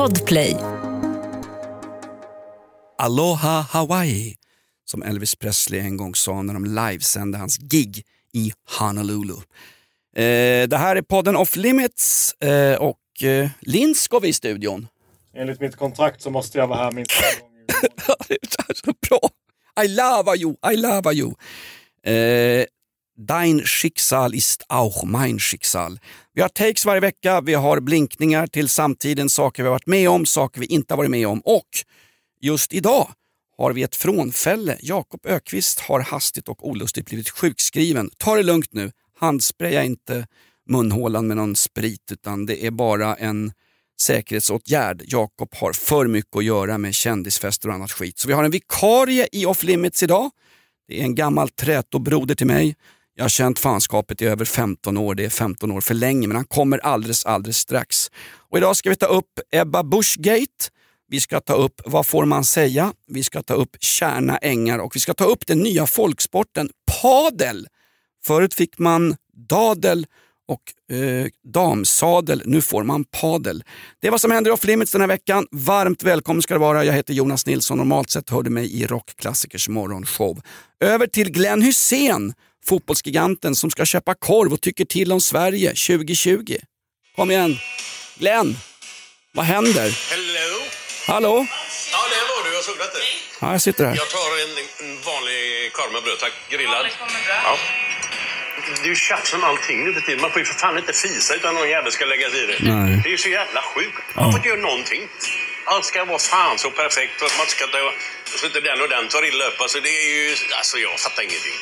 Podplay. Aloha Hawaii, som Elvis Presley en gång sa när de livesände hans gig i Honolulu. Eh, det här är podden Off Limits eh, och eh, Linn ska vi i studion. Enligt mitt kontrakt så måste jag vara här minst en gång i månaden. så bra! I love you, I love you. Eh, Dein Schicksal ist auch mein Schicksal. Vi har takes varje vecka, vi har blinkningar till samtiden, saker vi har varit med om, saker vi inte har varit med om och just idag har vi ett frånfälle. Jakob Ökvist har hastigt och olustigt blivit sjukskriven. Ta det lugnt nu, handspraya inte munhålan med någon sprit utan det är bara en säkerhetsåtgärd. Jakob har för mycket att göra med kändisfester och annat skit. Så vi har en vikarie i Off Limits idag. Det är en gammal trätobroder till mig. Jag har känt fanskapet i över 15 år, det är 15 år för länge, men han kommer alldeles, alldeles strax. Och idag ska vi ta upp Ebba Buschgate, vi ska ta upp Vad får man säga? Vi ska ta upp Kärna ängar och vi ska ta upp den nya folksporten padel. Förut fick man dadel och eh, damsadel, nu får man padel. Det är vad som händer i Off Limits den här veckan. Varmt välkommen ska du vara. Jag heter Jonas Nilsson. Normalt sett hör du mig i Rockklassikers morgonshow. Över till Glenn Hussein fotbollsgiganten som ska köpa korv och tycker till om Sverige 2020. Kom igen! Glenn, vad händer? Hello? Hallå? Ja, där var du. Jag såg det. Ja, jag sitter här. Jag tar en, en vanlig korv med bröd, tack. Grillad. Ja. Det är ju tjafs om allting nu för tiden. Man får ju för fan inte fisa utan någon jävel ska lägga sig i det. Nej. Det är ju så jävla sjukt. Man får inte göra någonting. Allt ska vara fan så perfekt att man ska ta... Så inte den och den tar illa upp. Alltså det är ju... Alltså jag fattar ingenting.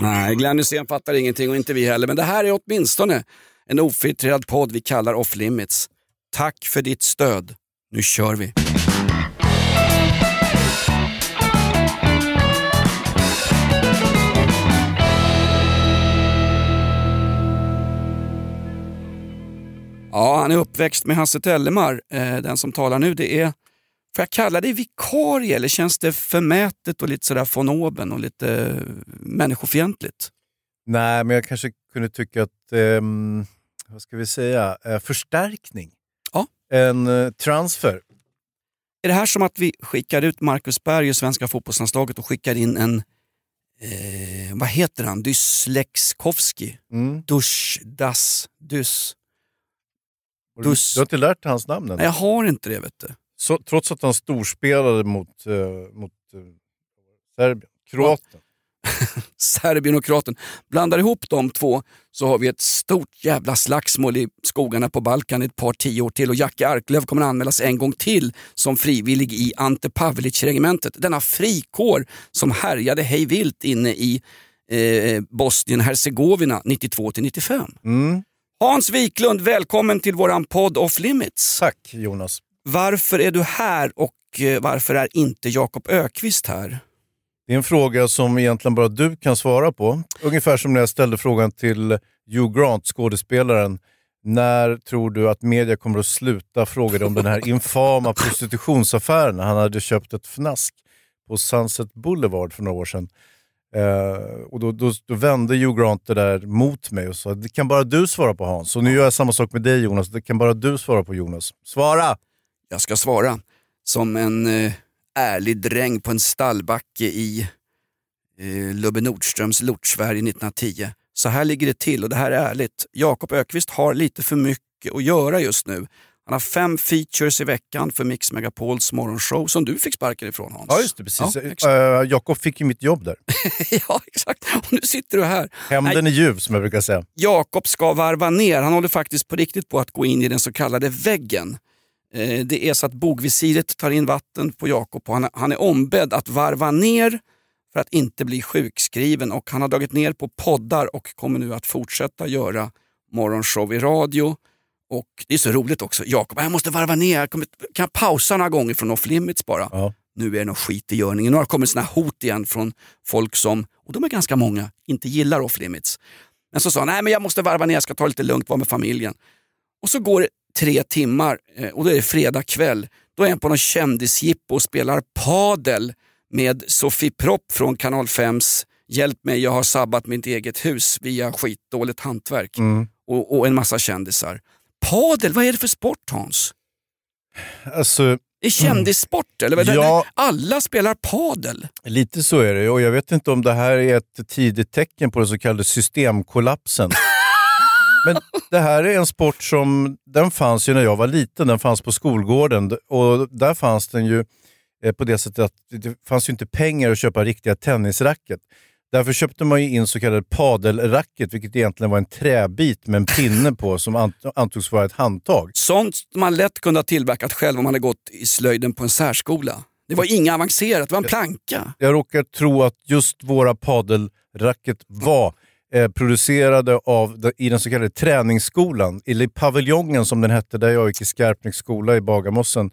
Nej, Glenn Hysén fattar ingenting och inte vi heller. Men det här är åtminstone en ofiltrerad podd vi kallar Off Limits. Tack för ditt stöd. Nu kör vi! Ja, han är uppväxt med Hasse Tellemar. Eh, den som talar nu, det är Får jag kalla dig vikarie eller känns det förmätet och lite sådär von oben och lite eh, människofientligt? Nej, men jag kanske kunde tycka att, ehm, vad ska vi säga, eh, förstärkning. Ja. En eh, transfer. Är det här som att vi skickar ut Marcus Berg och svenska fotbollslandslaget och skickar in en, eh, vad heter han, Dyslexkowski? Mm. Dusch, das. Och Du, Dus. du har inte lärt dig hans namn än? Nej, jag har inte det vet du. Så, trots att han storspelade mot, eh, mot eh, Serbien. Kroaten. Serbien och Kroaten. Blandar ihop de två så har vi ett stort jävla slagsmål i skogarna på Balkan ett par tio år till och Jackie Arklöv kommer att anmälas en gång till som frivillig i Ante Pavelic-regementet. Denna frikår som härjade hej vilt inne i eh, Bosnien-Hercegovina 92-95. Mm. Hans Wiklund, välkommen till våran podd Off Limits. Tack Jonas. Varför är du här och eh, varför är inte Jakob Ökvist här? Det är en fråga som egentligen bara du kan svara på. Ungefär som när jag ställde frågan till Hugh Grant, skådespelaren. När tror du att media kommer att sluta fråga dig om den här infama prostitutionsaffären? Han hade köpt ett fnask på Sunset Boulevard för några år sedan. Eh, och då, då, då vände Hugh Grant det där mot mig och sa det kan bara du svara på Hans. Och nu gör jag samma sak med dig Jonas, det kan bara du svara på Jonas. Svara! Jag ska svara som en eh, ärlig dräng på en stallbacke i eh, Lubbe Nordströms Lortsverige 1910. Så här ligger det till och det här är ärligt. Jakob Ökvist har lite för mycket att göra just nu. Han har fem features i veckan för Mix Megapols morgonshow som du fick sparken ifrån Hans. Ja just det, precis. Ja. Eh, Jakob fick ju mitt jobb där. ja, exakt. Och nu sitter du här. Hämnden är ljuv som jag brukar säga. Jakob ska varva ner. Han håller faktiskt på riktigt på att gå in i den så kallade väggen. Eh, Det är så att bogvisiret tar in vatten på Jakob och han är, han är ombedd att varva ner för att inte bli sjukskriven och han har dragit ner på poddar och kommer nu att fortsätta göra morgonshow i radio. Och Det är så roligt också. Jakob, jag måste varva ner. Jag kommer, kan jag pausa några gånger från off limits bara? Ja. Nu är det något skit i görningen. Nu har det kommit såna här hot igen från folk som, och de är ganska många, inte gillar off limits. Men så sa han, nej men jag måste varva ner, jag ska ta det lite lugnt, vara med familjen. Och så går det tre timmar eh, och då är det fredag kväll. Då är han på någon kändisjippo och spelar padel med Sofie Propp från Kanal 5s Hjälp mig, jag har sabbat mitt eget hus via skitdåligt hantverk. Mm. Och, och en massa kändisar. Padel, vad är det för sport Hans? Alltså, Det är kändissport, eller? vad? Ja. Alla spelar padel. lite så är det och jag vet inte om det här är ett tidigt tecken på den så kallade systemkollapsen. Men det här är en sport som, den fanns ju när jag var liten, den fanns på skolgården och där fanns den ju eh, på det sättet att det fanns ju inte pengar att köpa riktiga tennisracket. Därför köpte man ju in så kallade padelracket, vilket egentligen var en träbit med en pinne på som ant- antogs vara ett handtag. Sånt man lätt kunde ha tillverkat själv om man hade gått i slöjden på en särskola. Det var inget avancerat, det var en planka. Jag råkar tro att just våra padelracket var eh, producerade av, i den så kallade träningsskolan, eller paviljongen som den hette, där jag gick i Skarpnäcks skola i Bagarmossen.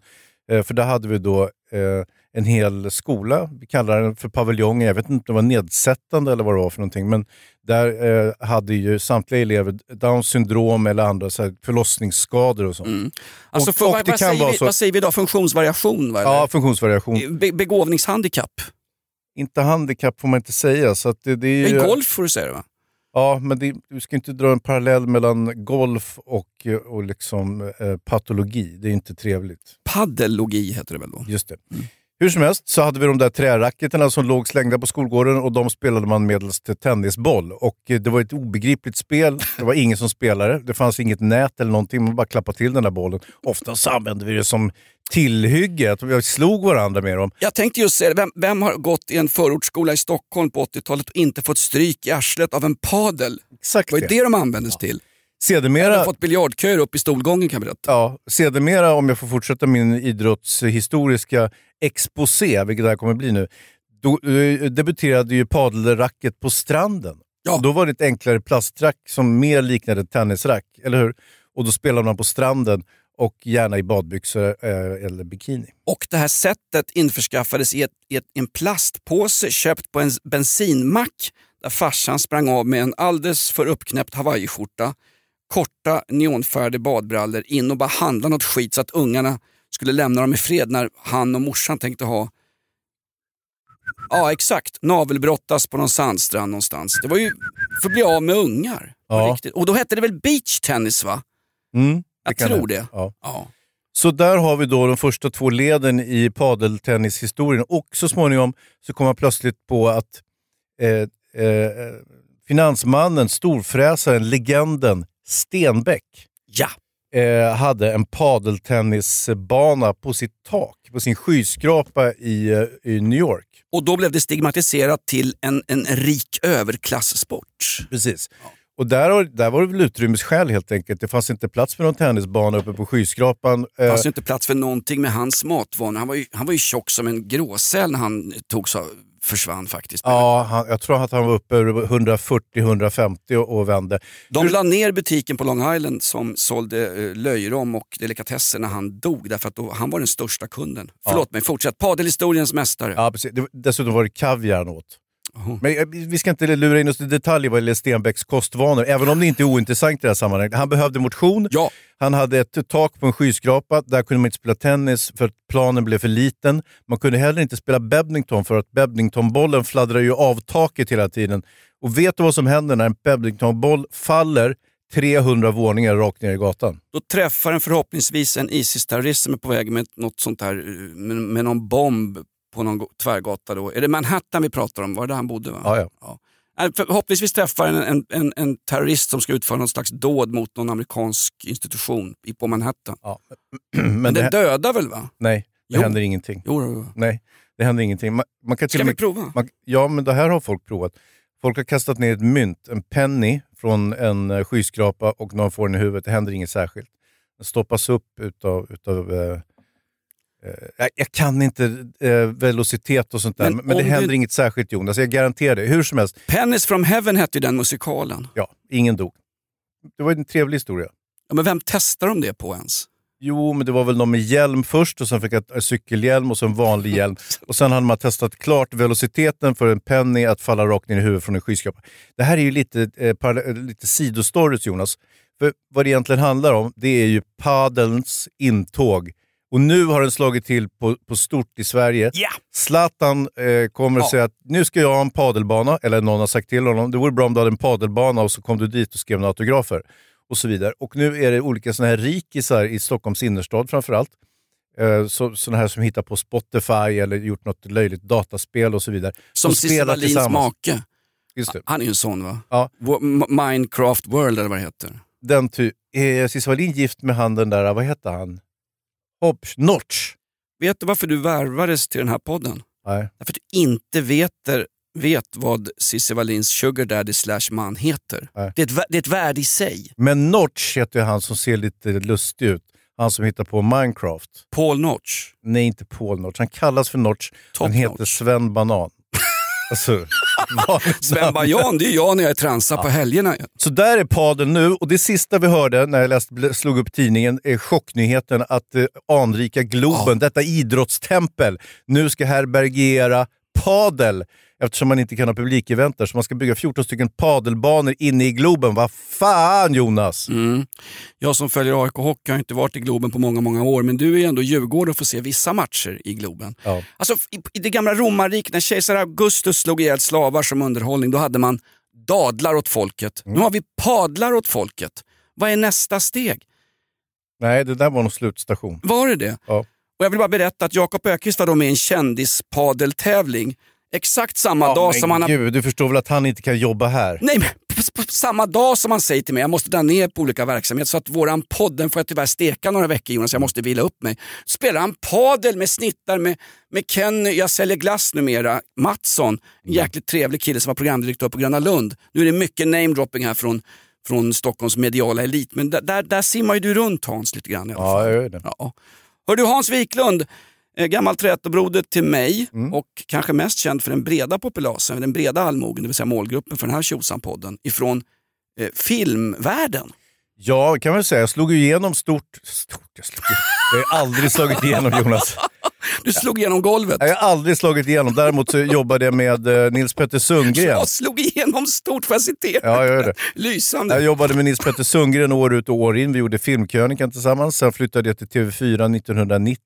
Eh, för där hade vi då eh, en hel skola, vi kallar den för paviljongen, jag vet inte om det var nedsättande eller vad det var för någonting, men där eh, hade ju samtliga elever Downs syndrom eller andra så här, förlossningsskador och sånt. Alltså, Och- för, och vad, vad, kan säger vi, så- vad säger vi då? Funktionsvariation? Va? Ja, funktionsvariation. Be, begåvningshandikapp? Inte handikapp får man inte säga. Så att det, det är ju, golf får du säga det va? Ja, men det, du ska inte dra en parallell mellan golf och, och liksom, eh, patologi. Det är inte trevligt. Paddellogi heter det väl då? Just det. Hur som helst så hade vi de där träracketerna som låg slängda på skolgården och de spelade man medelst tennisboll. Och eh, det var ett obegripligt spel. Det var ingen som spelade. Det fanns inget nät eller någonting. Man bara klappade till den där bollen. Ofta så använde vi det som tillhygge. Att vi slog varandra med dem. Jag tänkte just säga vem, vem har gått i en förortsskola i Stockholm på 80-talet och inte fått stryk i arslet av en padel? Exakt Det var ju det. de användes till. Jag Sedermera, har fått biljardköer upp i stolgången kan jag berätta. Ja, sedermera, om jag får fortsätta min idrottshistoriska exposé, vilket det här kommer bli nu, då eh, debuterade ju padelracket på stranden. Ja. Då var det ett enklare plastrack som mer liknade ett tennisrack, eller hur? Och då spelade man på stranden och gärna i badbyxor eh, eller bikini. Och det här sättet införskaffades i, ett, i ett, en plastpåse köpt på en bensinmack där farsan sprang av med en alldeles för uppknäppt hawaiiskjorta, korta neonfärgade badbrallor in och bara handla något skit så att ungarna skulle lämna dem i fred när han och morsan tänkte ha Ja exakt, navelbrottas på någon sandstrand någonstans. Det var ju för att bli av med ungar. Ja. Och då hette det väl beachtennis va? Mm, Jag tror hända. det. Ja. Ja. Så där har vi då de första två leden i padeltennishistorien och så småningom så kom man plötsligt på att eh, eh, finansmannen, storfräsaren, legenden Stenbeck ja. eh, hade en padeltennisbana på sitt tak, på sin skyskrapa i, eh, i New York. Och då blev det stigmatiserat till en, en rik överklasssport. Precis. Och där, där var det väl utrymmesskäl helt enkelt. Det fanns inte plats för någon tennisbana uppe på skyskrapan. Det Eh, fanns ju inte plats för någonting med hans matvanor. Han var ju, han var ju tjock som en gråsäl när han tog så, försvann faktiskt. Ja, han, jag tror att han var uppe över 140-150 och, och vände. De la ner butiken på Long Island som sålde eh, löjrom och delikatesser när han dog därför att då, han var den största kunden. Förlåt mig, fortsätt. Padelhistoriens mästare. Ja, precis. Det, dessutom var det kaviar han åt. Jaha. Men eh, vi ska inte lura in oss i detaljer vad gäller Stenbecks kostvanor, även om det inte är ointressant i det här sammanhanget. Han behövde motion, Ja, han hade ett tak på en skyskrapa, där kunde man inte spela tennis för att planen blev för liten. Man kunde heller inte spela badminton för att badmintonbollen fladdrar ju av taket hela tiden. Och vet du vad som händer när en badmintonboll faller 300 våningar rakt ner i gatan? då träffar den förhoppningsvis en Isis-terrorist som är på väg med något sånt här, eh, med, med någon bomb på någon go- tvärgata. Då. Är det Manhattan vi pratar om? Var det där han bodde? Va? Ja, ja. Ja. Förhoppningsvis träffar en, en, en, en terrorist som ska utföra någon slags dåd mot någon amerikansk institution på Manhattan. Men, Men det, det dödar väl va? nej, det Jo. händer ingenting. Jo, jo, jo. Nej, det händer ingenting. Man, man kan till Ska vi prova? Man, ja, men det här har folk provat. Folk har kastat ner ett mynt, en penny, från en eh, skyskrapa och någon får den i huvudet. Det händer inget särskilt. Den stoppas upp utav... utav eh, jag, jag kan inte eh, velocitet och sånt där, Men men, det händer du- inget särskilt Jonas. Jag garanterar det. Hur som helst, Pennis from heaven hette ju den musikalen. ja, ingen dog. Det var en trevlig historia. Ja, men vem testar de det på ens? Jo, men det var väl någon med hjälm först och sen fick jag cykelhjälm och så en vanlig hjälm. Och sen hade man testat klart velociteten för en penny att falla rakt ner i huvudet från en skyskrapa. Det här är ju lite, eh, eh, lite sidostories Jonas. För vad det egentligen handlar om, det är ju padelns intåg. Och nu har den slagit till på, på stort i Sverige. Ja! Zlatan eh, kommer Ja. att säga att nu ska jag ha en padelbana, eller någon har sagt till honom, det vore bra om du hade en padelbana och så kom du dit och skrev några autografer. Och så vidare. Och nu är det olika såna här rikisar i Stockholms innerstad framförallt, Eh, så, sådana här som hittar på Spotify eller gjort något löjligt dataspel och så vidare. Som Cissi Wallins make. Han är ju en sån va? Ja. Minecraft World eller vad det heter. Den ty- är Cissi Wallin gift med han den där, vad heter han? Hopp, Notch? Vet du varför du värvades till den här podden? Nej. Därför att du inte vet, vet vad Cissi Wallins sugar daddy slash man heter. Nej. Det är, ett, det är ett värde i sig. Men Notch heter ju han som ser lite lustig ut. Han som hittar på Minecraft. Paul Notch. Nej, inte Paul Notch. Han kallas för Notch. Top han heter Notch. Sven Banan. Alltså, Sven. Bajan, det är jag när jag är transar på helgerna. Så där är padel nu och det sista vi hörde när jag läste, slog upp tidningen är chocknyheten att eh, anrika Globen, detta idrottstempel, nu ska härbärgera padel eftersom man inte kan ha publikevent där. Så man ska bygga 14 stycken padelbanor inne i Globen. Vad fan Jonas! Mm. Jag som följer AIK Hockey har inte varit i Globen på många, många år, men du är ändå Djurgården och får se vissa matcher i Globen. Ja. Alltså, i, I det gamla romarriket, när kejsar Augustus slog ihjäl slavar som underhållning, då hade man dadlar åt folket. Nu har vi padlar åt folket. Vad är nästa steg? Nej, det där var någon slutstation. Var det det? Ja. Och jag vill bara berätta att Jakob Ökvist var då med i en kändispadeltävling. Exakt samma dag men som han gud, du förstår väl att han inte kan jobba här? Nej, men samma dag som han säger till mig jag måste dra ner på olika verksamheter så att våran podd, den får jag tyvärr steka några veckor Jonas, jag måste vila upp mig. Spelar han padel med snittar med, med Ken, jag säljer glass numera, Mattsson, en jäkligt trevlig kille som var programdirektör på Gröna Lund. Nu är det mycket namedropping här från, från Stockholms mediala elit, men där, där, simmar ju du runt Hans lite grann i alla Ja, fall. jag gör det. Ja. Hör du Hans Wiklund, gammal trätobroder till mig Mm. och kanske mest känd för den breda populasen, den breda allmogen, det vill säga målgruppen för den här tjosan-podden, ifrån eh, filmvärlden. Ja, kan man säga. Jag slog igenom stort. stort jag, slog, jag har aldrig slagit igenom Jonas. Du slog igenom golvet. Jag har aldrig slagit igenom. Däremot så jobbade jag med eh, Nils Petter Sundgren. Jag slog igenom stort, får jag citera? Ja, jag gör det. Lysande. Jag jobbade med Nils Petter Sundgren år ut och år in. Vi gjorde Filmkrönikan tillsammans. Sen flyttade jag till TV4 1990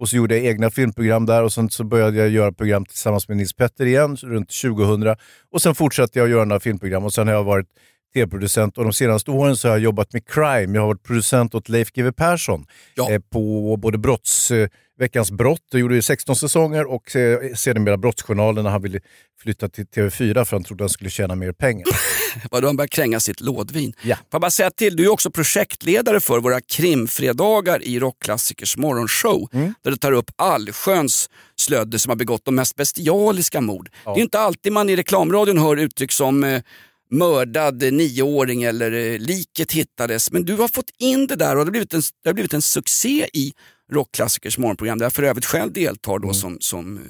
och så gjorde jag egna filmprogram där och sen så började jag göra program tillsammans med Nils Petter igen runt 2000. Och sen fortsatte jag att göra några filmprogram och sen har jag varit tv-producent och de senaste åren så har jag jobbat med crime. Jag har varit producent åt Leif GW Persson Ja. eh, på både brotts, eh, Veckans brott, jag gjorde ju 16 säsonger och sedermera Brottsjournalen när han ville flytta till TV4 för han trodde han skulle tjäna mer pengar. Vadå, han börjar kränga sitt lådvin. Ja. Får jag bara säga till, du är också projektledare för våra krimfredagar i Rockklassikers morgonshow. Mm. Där du tar upp allsköns slödder som har begått de mest bestialiska mord. Det är inte alltid man i reklamradion hör uttryck som eh, mördad nioåring eller eh, liket hittades. Men du har fått in det där och det har blivit en, det har blivit en succé i Rockklassikers morgonprogram där jag för övrigt själv deltar Mm. då som, som, eh,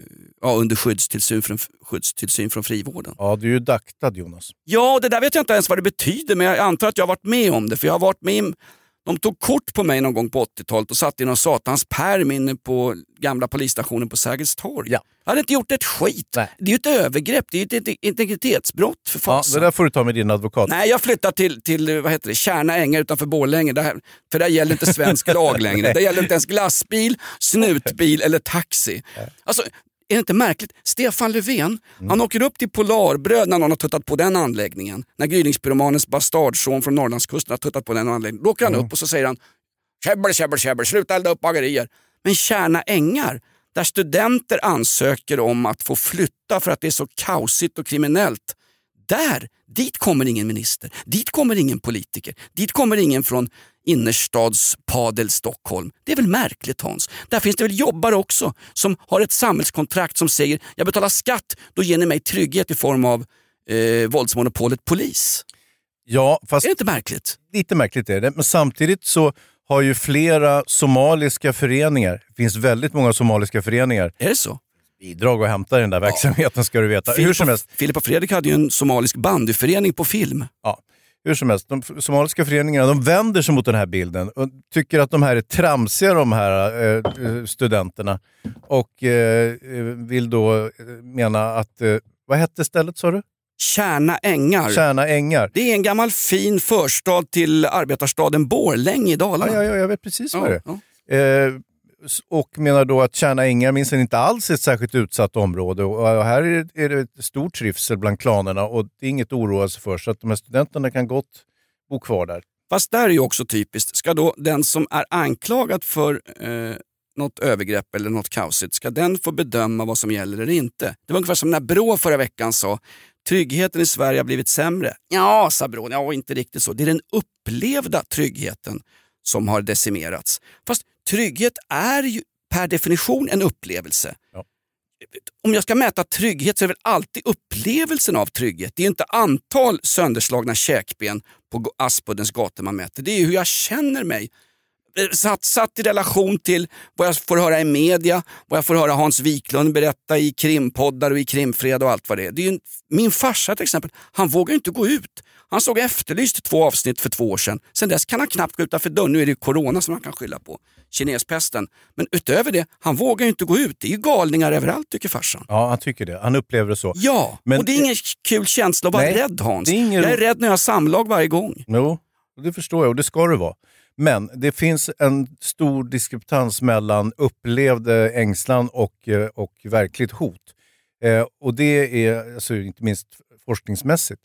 ja, under skyddstillsyn från, skyddstillsyn från frivården. Ja, du är ju daktad Jonas. Ja, det där vet jag inte ens vad det betyder, men jag antar att jag har varit med om det. För jag har varit med De tog kort på mig någon gång på 80-talet och satte i någon satans pärm inne på gamla polisstationen på Sergels torg. Ja. Jag hade inte gjort ett skit. Nej. Det är ju ett övergrepp, det är ju ett integritetsbrott för Ja, fasen. det där får du ta med din advokat. Nej, jag flyttar till, till vad heter det, Kärna ängar utanför Borlänge. Där, för där gäller inte svensk lag längre. Där gäller inte ens glassbil, snutbil eller taxi. Alltså, är det inte märkligt? Stefan Löfven, han åker upp till Polarbröd när någon har tuttat på den anläggningen. När gryningspyromanens bastardson från Norrlandskusten har tuttat på den anläggningen. Då åker han upp och så säger han käbbel, käbbel, käbbel, sluta elda upp bagerier. Men Kärna ängar, där studenter ansöker om att få flytta för att det är så kaosigt och kriminellt. Där, dit kommer ingen minister, dit kommer ingen politiker, dit kommer ingen från innerstadspadel Stockholm. Det är väl märkligt Hans? Där finns det väl jobbare också som har ett samhällskontrakt som säger jag betalar skatt, då ger ni mig trygghet i form av eh, våldsmonopolet polis. Ja, fast Är det inte märkligt? lite märkligt är det. Men samtidigt så har ju flera somaliska föreningar, det finns väldigt många somaliska föreningar, Är det så? Bidrag att hämta i den där verksamheten ska du veta. Hur som helst, Filip och Fredrik hade ju en somalisk bandyförening på film. ja, hur som helst, de somaliska föreningarna de vänder sig mot den här bilden och tycker att de här är tramsiga de här eh, studenterna och eh, vill då eh, mena att, eh, vad hette stället sa du? Kärna ängar. Tjärna ängar. Det är en gammal fin förstad till arbetarstaden Borlänge i Dalarna. Ja, ja, ja, jag vet precis vad det är. ja. Eh, och menar då att Tjärna ängar minsann inte alls är ett särskilt utsatt område. Och här är det, ett stor trivsel bland klanerna och det är inget att oroa sig för. Så att de här studenterna kan gott bo kvar där. Fast där är ju också typiskt, ska då den som är anklagad för eh, något övergrepp eller något kaosigt, ska den få bedöma vad som gäller eller inte? Det var ungefär som när Brå förra veckan sa tryggheten i Sverige har blivit sämre. Ja, sa Brå, ja, inte riktigt så. Det är den upplevda tryggheten som har decimerats. Fast trygghet är ju per definition en upplevelse. Ja. Om jag ska mäta trygghet så är det väl alltid upplevelsen av trygghet. Det är inte antal sönderslagna käkben på Aspuddens gator man mäter. Det är hur jag känner mig. Eh, Satt, satt i relation till vad jag får höra i media, vad jag får höra Hans Wiklund berätta i krimpoddar och i krimfred och allt vad det är. Det är ju min farsa till exempel, han vågar inte gå ut. Han såg Efterlyst två avsnitt för två år sedan. Sen dess kan han knappt gå utanför dörren. Nu är det corona som han kan skylla på. Kinespesten. Men utöver det, han vågar ju inte gå ut. Det är ju galningar överallt tycker farsan. Ja, han tycker det. Han upplever det så. Ja, Men- och det är ingen kul känsla att vara Nej, rädd Hans. det är ingen Jag är rädd när jag har samlag varje gång. Jo, det förstår jag och det ska det vara. Men det finns en stor diskrepans mellan upplevd ängslan och, eh, och verkligt hot. Eh, och det är alltså, inte minst forskningsmässigt.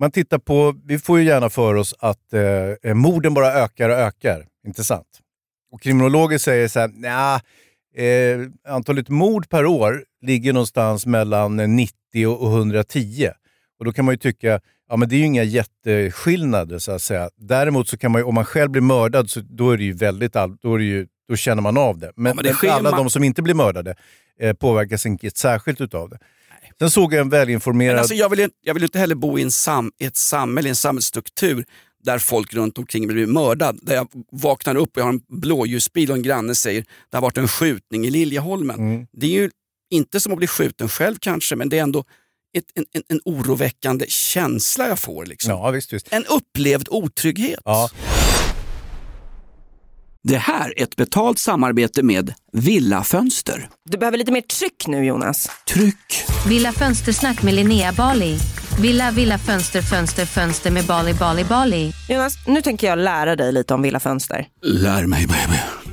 Man tittar på, vi får ju gärna för oss att eh, eh morden bara ökar och ökar, inte sant? Och kriminologer säger så här, nja, eh, antalet mord per år ligger någonstans mellan 90 och 110. Och då kan man ju tycka, ja men det är ju inga jätteskillnader så att säga. Däremot så kan man ju, om man själv blir mördad, så då är det ju väldigt all, då, är det ju, då känner man av det. Men, Ja, men det sker alla de som inte blir mördade eh, påverkas inte särskilt utav det. Sen såg jag en välinformerad... Men alltså, jag, vill, jag vill inte heller bo i, en sam, i ett samhälle, en samhällsstruktur där folk runt omkring blir mördad. Där jag vaknar upp och jag har en blåljusbil och en granne säger det har varit en skjutning i Liljeholmen. Mm. Det är ju inte som att bli skjuten själv kanske, men det är ändå ett, en, en, en oroväckande känsla jag får. Liksom. Ja, visst, visst. En upplevd otrygghet. Ja. Det här är ett betalt samarbete med Villa Fönster. Du behöver lite mer tryck nu Jonas. Tryck! Villa Fönstersnack med Linnea Bali. Villa, villa, fönster, fönster, fönster med Bali, Bali, Bali. Jonas, nu tänker jag lära dig lite om Villa Fönster. Lär mig baby.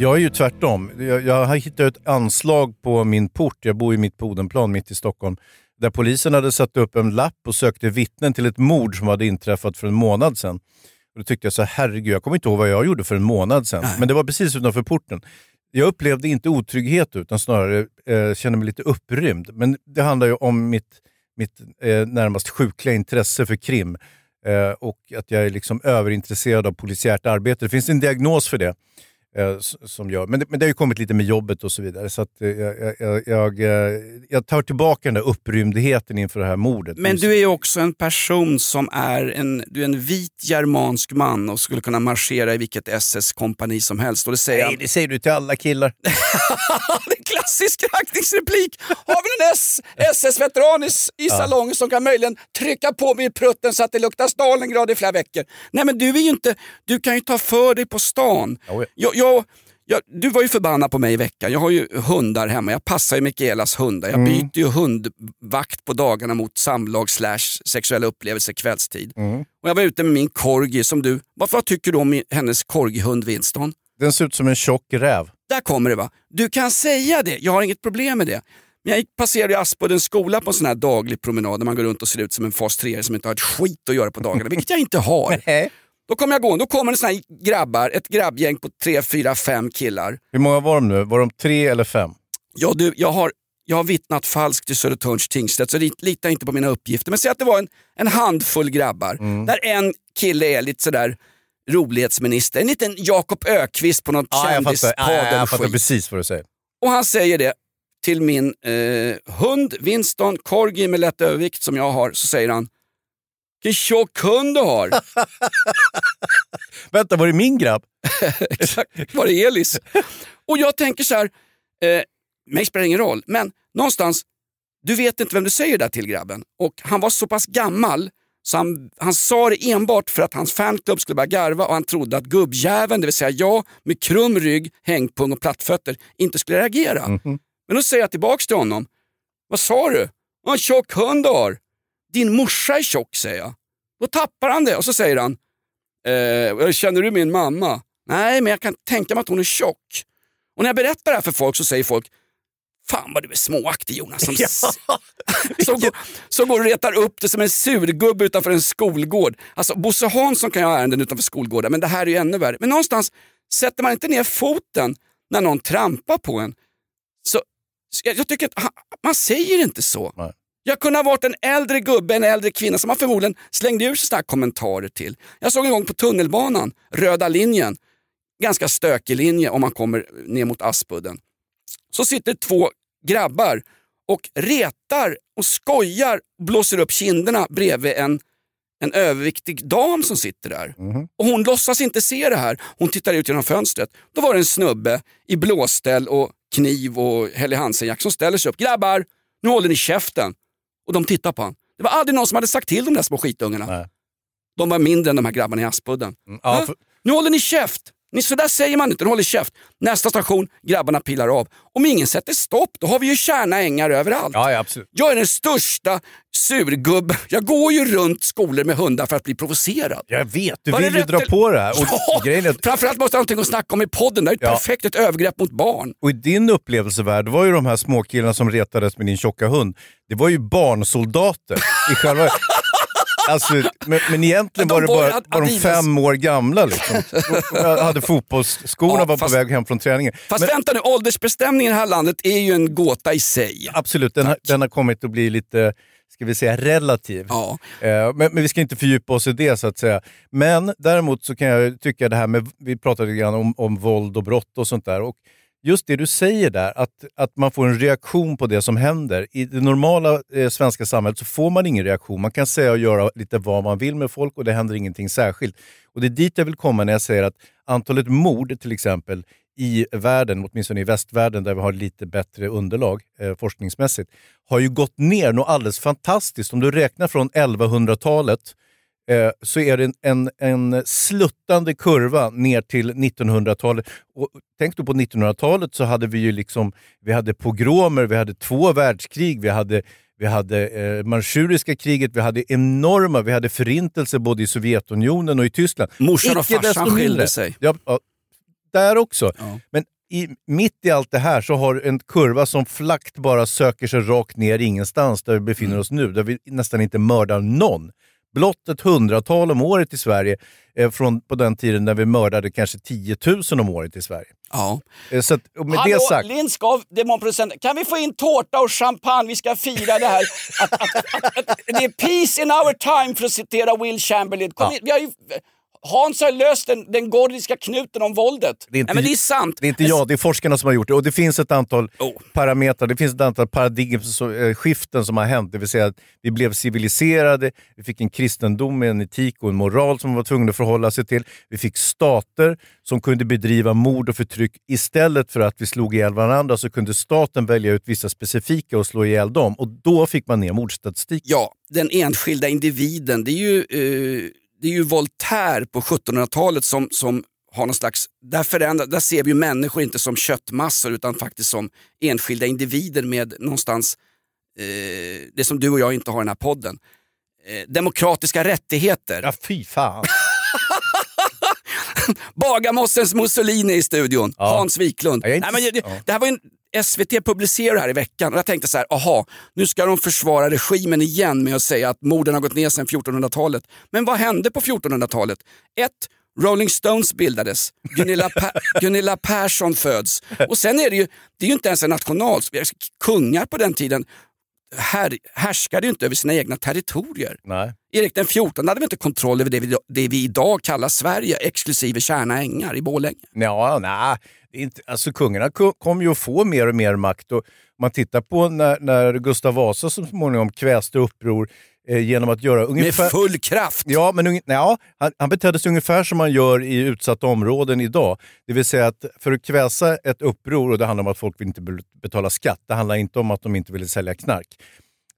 Jag är ju tvärtom. Jag, jag har hittat ett anslag på min port, jag bor ju mitt på Odenplan mitt i Stockholm, där polisen hade satt upp en lapp och sökte vittnen till ett mord som hade inträffat för en månad sedan. Och då tyckte jag så herregud, jag kommer inte ihåg vad jag gjorde för en månad sedan. Men det var precis utanför porten. Jag upplevde inte otrygghet utan snarare eh, kände mig lite upprymd. Men det handlar ju om mitt, mitt eh, närmast sjukliga intresse för krim. Eh, och att jag är liksom överintresserad av polisiärt arbete. Det finns en diagnos för det. Eh, som gör. Men det, men det har ju kommit lite med jobbet och så vidare. Så att, eh, jag, jag, jag, eh, jag tar tillbaka den där upprymdheten inför det här mordet. Men du är ju också en person som är en, du är en vit germansk man och skulle kunna marschera i vilket SS-kompani som helst. Och det säger Nej, det säger du till alla killar. det är klassisk raggningsreplik. Har vi en SS-veteran i, i salongen som kan möjligen trycka på mig i prutten så att det luktar Stalingrad i flera veckor? Nej men du är ju inte, du kan ju ta för dig på stan. Ja. Jag, jag, jag, du var ju förbannad på mig i veckan. Jag har ju hundar hemma. Jag passar ju Mikaelas hundar. Jag byter ju hundvakt på dagarna mot samlag slash sexuella upplevelser kvällstid. Och jag var ute med min corgi som du, vad, vad tycker du om hennes corgihund Winston? Den ser ut som en tjock räv. Där kommer det va. Du kan säga det, jag har inget problem med det. Men jag gick- passerade Aspuddens skola på en sån här daglig promenad där man går runt och ser ut som en fas 3 som inte har ett skit att göra på dagarna, vilket jag inte har. Då kommer jag gå, då kommer det såna här grabbar, ett grabbgäng på tre, fyra, fem killar. Hur många var de nu? Var de tre eller fem? Ja, du, jag, har, jag har vittnat falskt i Södertörns tingsrätt så lit- lita inte på mina uppgifter. Men säg att det var en, en handfull grabbar där en kille är lite sådär rolighetsminister, en liten Jakob Ökvist på något Ja, jag, fattar. Ja, ja, jag fattar precis vad du säger. Och han säger det till min eh, hund Winston Corgi med lätt övervikt som jag har. Så säger han, vilken tjock hund du har. Vänta, var det min grabb? Exakt, var det Elis? Och jag tänker så här, eh, mig spelar ingen roll, men någonstans, du vet inte vem du säger det där till grabben. Och han var så pass gammal så han, han sa det enbart för att hans fanklubb skulle börja garva och han trodde att gubbjäveln, det vill säga jag med krum rygg, hängpung och plattfötter, inte skulle reagera. Men då säger jag tillbaks till honom, vad sa du? Vad en tjock hund du har. Din morsa är tjock, säger jag. Då tappar han det och så säger han, eh, känner du min mamma? Nej, men jag kan tänka mig att hon är tjock. Och när jag berättar det här för folk så säger folk, fan vad du är småaktig Jonas. Som, som, går, som går och retar upp det som en surgubbe utanför en skolgård. Alltså Bosse Hansson kan ju ha ärenden utanför skolgårdar, men det här är ju ännu värre. Men någonstans sätter man inte ner foten när någon trampar på en. Så, jag, jag tycker att man säger inte så. Nej. Jag kunde ha varit en äldre gubbe, en äldre kvinna som man förmodligen slängde ur sig såna här kommentarer till. Jag såg en gång på tunnelbanan, röda linjen, ganska stökig linje om man kommer ner mot Aspudden. Så sitter två grabbar och retar och skojar blåser upp kinderna bredvid en, en överviktig dam som sitter där. Och hon låtsas inte se det här. Hon tittar ut genom fönstret. Då var det en snubbe i blåställ och kniv och Helly Hansen-jack som ställer sig upp. Grabbar, nu håller ni käften. Och de tittar på honom. Det var aldrig någon som hade sagt till de där små skitungarna. Nej. De var mindre än de här grabbarna i Aspudden. Ja, Ja, för, Nu håller ni käft! Så där säger man inte, nu håller käft. Nästa station, grabbarna pilar av. Om ingen sätter stopp, då har vi ju kärna ängar överallt. ja, ja, absolut. Jag är den största surgubben. Jag går ju runt skolor med hundar för att bli provocerad. Jag vet, du Var vill ju dra på det här. Och, Ja, grejen är att, framförallt måste jag ha någonting att snacka om i podden. Det är ett Ja. perfekt ett övergrepp mot barn. och i din upplevelsevärld var ju de här småkillarna som retades med din tjocka hund, det var ju barnsoldater. I själva, alltså, men, men egentligen de var det bara var de fem år gamla. Liksom. Jag hade fotbollsskorna Ja, var fast- på väg hem från träningen. Fast Men, vänta nu, åldersbestämningen i det här landet är ju en gåta i sig. absolut, den, har- den har kommit att bli lite, ska vi säga, relativ. Ja. Eh, Men, men vi ska inte fördjupa oss i det så att säga. Men däremot så kan jag tycka det här med, vi pratade lite grann om, om våld och brott och sånt där. Och just det du säger där, att, att man får en reaktion på det som händer. I det normala eh, svenska samhället så får man ingen reaktion. Man kan säga och göra lite vad man vill med folk och det händer ingenting särskilt. Och det är dit jag vill komma när jag säger att antalet mord till exempel i världen, åtminstone i västvärlden där vi har lite bättre underlag eh, forskningsmässigt, har ju gått ner något alldeles fantastiskt. Om du räknar från 1100-talet eh, så är det en, en, en sluttande kurva ner till 1900-talet. Och tänk då på 1900-talet så hade vi ju liksom, vi hade pogromer, vi hade två världskrig, vi hade vi hade eh, manchuriska kriget, vi hade enorma, vi hade förintelse både i Sovjetunionen och i Tyskland. Morsan och farsan skilde sig. Ja, ja, där också. Ja. Men i, mitt i allt det här så har en kurva som flakt bara söker sig rakt ner ingenstans där vi befinner Mm. oss nu, där vi nästan inte mördar någon. Blott ett hundratal om året i Sverige, eh, från på den tiden när vi mördade kanske 10 000 om året i Sverige. Ja. Eh, så att, med Hallå, det sagt, Lindskov, demonproducent. Kan vi få in tårta och champagne? Vi ska fira det här. Att, att, att, det är peace in our time, för att citera Will Chamberlain. Kom Ja. vi har ju, Hans har löst den, den gordiska knuten om våldet. Det är inte- Nej, det är sant. Det är inte jag, det är forskarna som har gjort det. Och det finns ett antal Oh. parametrar, det finns ett antal paradigmskiften som har hänt. Det vill säga att vi blev civiliserade, vi fick en kristendom med en etik och en moral som man var tvungna att förhålla sig till. Vi fick stater som kunde bedriva mord och förtryck. Istället för att vi slog ihjäl varandra så kunde staten välja ut vissa specifika och slå ihjäl dem. Och då fick man ner mordstatistik. Ja, den enskilda individen. Det är ju, eh, det är ju Voltaire på 1700-talet som, som har någon slags... Där, förändrar, där ser vi ju människor inte som köttmassor utan faktiskt som enskilda individer med någonstans eh, det som du och jag inte har i den här podden. Eh, demokratiska rättigheter. Ja, fy fan. Bagarmossens Mussolini i studion, Ja. Hans Wiklund. Ja, inte- Nej, men det, det här var en, SVT publicerade det här i veckan och jag tänkte så här, aha, nu ska de försvara regimen igen med att säga att morden har gått ner sedan 1400-talet. Men vad hände på 1400-talet? Ett, Rolling Stones bildades, Gunilla, per, Gunilla Persson föds och sen är det ju, det är ju inte ens en national... Kungar på den tiden här, härskade ju inte över sina egna territorier. Nej. Erik den 14 hade väl inte kontroll över det vi, det vi idag kallar Sverige, exklusive Tjärna ängar i Borlänge. Ja, nej. Inte, alltså kungarna ko- kommer ju att få mer och mer makt. Och man tittar på när, när Gustav Vasa så småningom kväste uppror genom att göra ungefär... Med full kraft! Ja, men ja, han, han betedde sig ungefär som man gör i utsatta områden idag. Det vill säga att för att kväsa ett uppror, och det handlar om att folk vill inte be- betala skatt, det handlar inte om att de inte ville sälja knark.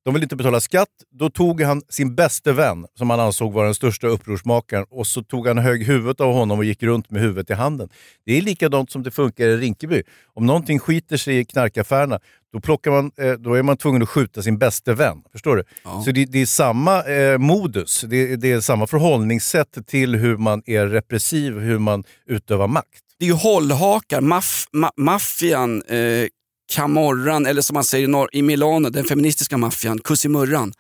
De vill inte betala skatt, då tog han sin bäste vän, som han ansåg var den största upprorsmakaren, och så tog han hög huvudet av honom och gick runt med huvudet i handen. Det är likadant som det funkar i Rinkeby. Om någonting skiter sig i knarkaffärerna, då, plockar man, eh, då är man tvungen att skjuta sin bäste vän. Förstår du? Så det, det är samma eh, modus, det, det är samma förhållningssätt till hur man är repressiv, hur man utövar makt. Det är ju hållhakar, maff, ma, maffian, eh, Camorran eller som man säger i, Milano, den feministiska maffian, Kusimurran.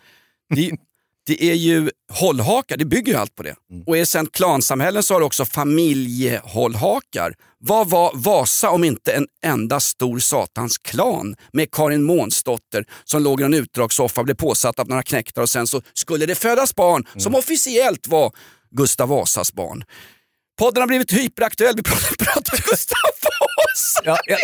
Det, det är ju hållhakar, det bygger ju allt på det. Och är sen klansamhällen så har du också familjehållhakar. Vad var Vasa om inte en enda stor satans klan med Karin Månsdotter som låg i en utdragssoffa, blev påsatt av några knektar och sen så skulle det födas barn som officiellt var Gustav Vasas barn. Podden har blivit hyperaktuell, vi pratar, pratar Gustav Vasa. Ja, ja.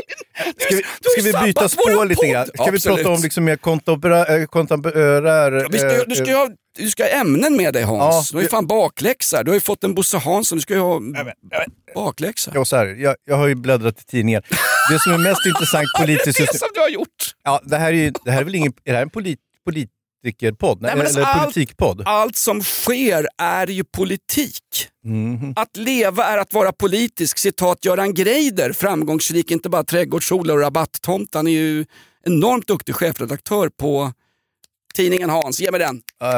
Ska vi, ska vi byta spår lite grann? Ska vi Absolut. prata om liksom mer kontemporär... eh, kontemporär Vi ska, eh, du, ska ha, du ska ha ämnen med dig Hans. Ja, du har ju det- fan bakläxa. Du har ju fått en Bosse Hansson, du ska ju ha bakläxa. Ja, så här, jag, jag har ju bläddrat i tidningen. Det som är mest intressant politiskt Det nu... som du har gjort. Ja, det här är, ju, det här är väl ingen... Är det här en polit, politikerpodd? Nej, Nej, men alltså eller allt- politikpodd? Allt som sker är ju politik. Mhm. Att leva är att vara politisk. Citat Göran Greider, framgångsrik, inte bara trädgårdsodlare och rabatttomt. Han är ju enormt duktig chefredaktör på tidningen Hans. Ge mig den. Eh,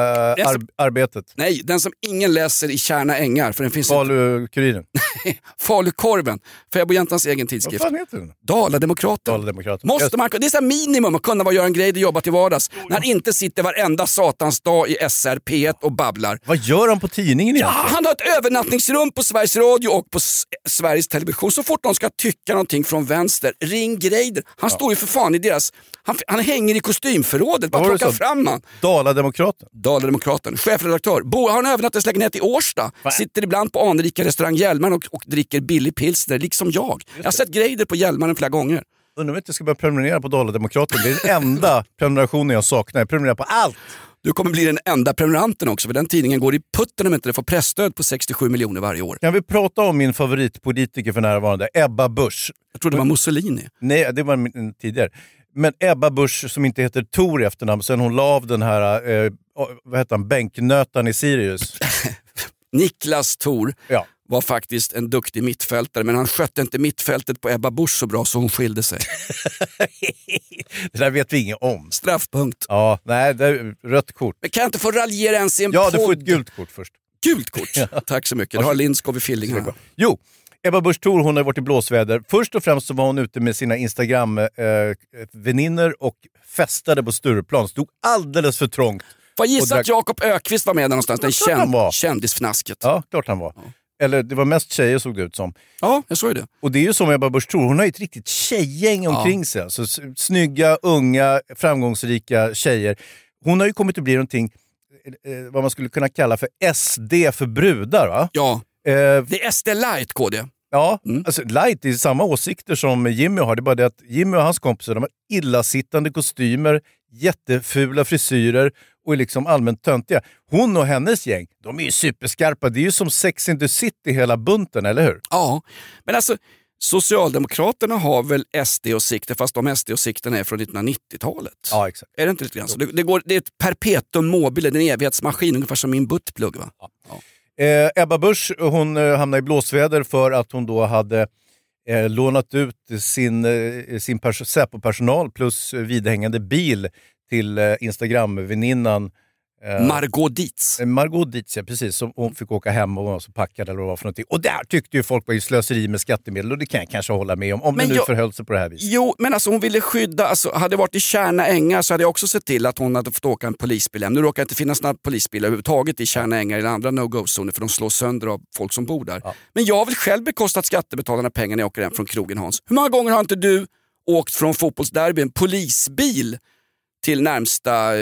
ar, arbetet. Nej, den som ingen läser i Kärna Ängar, för den finns. Falu-Kuriren. Falukorven, Fäbodjämtans egen Vad tidskrift. fan heter den? Dala-Demokraten. Dala-Demokraten. Måste man, det är så minimum att kunna vad Göran Greider jobbar till vardags. När han inte sitter varenda satans dag i SR, P1 och babblar. Vad gör han på tidningen Ja, egentligen? han har ett övernattningsrum på Sveriges Radio och på S- Sveriges Television. Så fort de ska tycka någonting från vänster, ring Greider. Han står ju för fan i deras... Han, han hänger i kostymförrådet, bara Vad plockar fram han. Dala-Demokraten. Dala-Demokraten, chefredaktör. Bor, har en övernattningslägenhet i Årsta. Sitter ibland på anrika restaurang Hjälmaren och, och dricker billig pilsner, liksom jag. Jag har sett Greider på Hjälmaren flera gånger. Undrar om jag inte ska börja prenumerera på Dala-Demokraten. Det är den enda prenumerationen jag saknar. Jag prenumererar på allt. Du kommer bli den enda prenumeranten också, för den tidningen går i putten om inte det får pressstöd på 67 miljoner varje år. Kan vi prata om min favoritpolitiker för närvarande, Ebba Busch? Jag trodde det var Mussolini. Nej, det var min tidigare. Men Ebba Busch som inte heter Tor i efternamn, sen hon la av den här, eh, vad heter han, bänknötaren i Sirius. Niklas Thor Ja. var faktiskt en duktig mittfältare, men han skötte inte mittfältet på Ebba Busch så bra så hon skilde sig. det där vet vi inget om. Straffpunkt. Ja, nej, det är rött kort. Men kan jag inte få raljera ens i en Ja, podd? du får ett gult kort först. Gult kort. Tack så mycket. Det har Lindskov i Fillingarna. Jo, Ebba Busch Thor hon har varit i blåsväder. Först och främst så var hon ute med sina Instagram-väninnor och festade på Stureplan. Stod alldeles för trångt. Får jag gissa drack- att Jakob Ökvist var med där någonstans? Den känd, kändisfnasket. Ja, klart han var. Eller det var mest tjejer såg det ut som. Ja, jag såg det. Och det är ju som Ebba Busch Thor, hon har ju ett riktigt tjejgäng omkring sig. Alltså, snygga, unga, framgångsrika tjejer. Hon har ju kommit att bli någonting, eh, vad man skulle kunna kalla för SD för brudar. Va? Ja, Eh, Det är SD light KD. Ja, alltså light är samma åsikter som Jimmy har. Det är bara det att Jimmy och hans kompisar de har illasittande kostymer, jättefula frisyrer och är liksom allmänt töntiga. Hon och hennes gäng, de är ju superskarpa. Det är ju som Sex and the City hela bunten, eller hur? Ja, men alltså Socialdemokraterna har väl SD-åsikter fast de SD-åsikterna är från 1990-talet. Ja, exakt. Är det inte lite grann så? Det, det, går, det är ett perpetuum mobile, en evighetsmaskin, ungefär som min buttplugg. Va? Eh, Ebba Busch hon eh, hamnade i blåsväder för att hon då hade eh, lånat ut sin, eh, sin pers- Säpo-personal plus eh, vidhängande bil till eh, Instagram-väninnan eh, Margot Dietz. Eh, Margot Dietz, ja, precis. Som hon fick åka hem och var så packad eller vad det var för någonting. Och där tyckte ju folk var ju slöseri med skattemedel och det kan jag kanske hålla med om. Om Men det nu jag- förhöll sig på det här viset. Jo, men alltså hon ville skydda, alltså, hade det varit i Kärna Ängar så hade jag också sett till att hon hade fått åka en polisbil hem. Nu råkar det inte finnas några polisbilar överhuvudtaget i Kärna Ängar eller andra no-go-zoner för de slås sönder av folk som bor där. Men jag har väl själv bekostat skattebetalarna pengar när jag åker hem från krogen Hans. Hur många gånger har inte du åkt från fotbollsderby en polisbil till närmsta...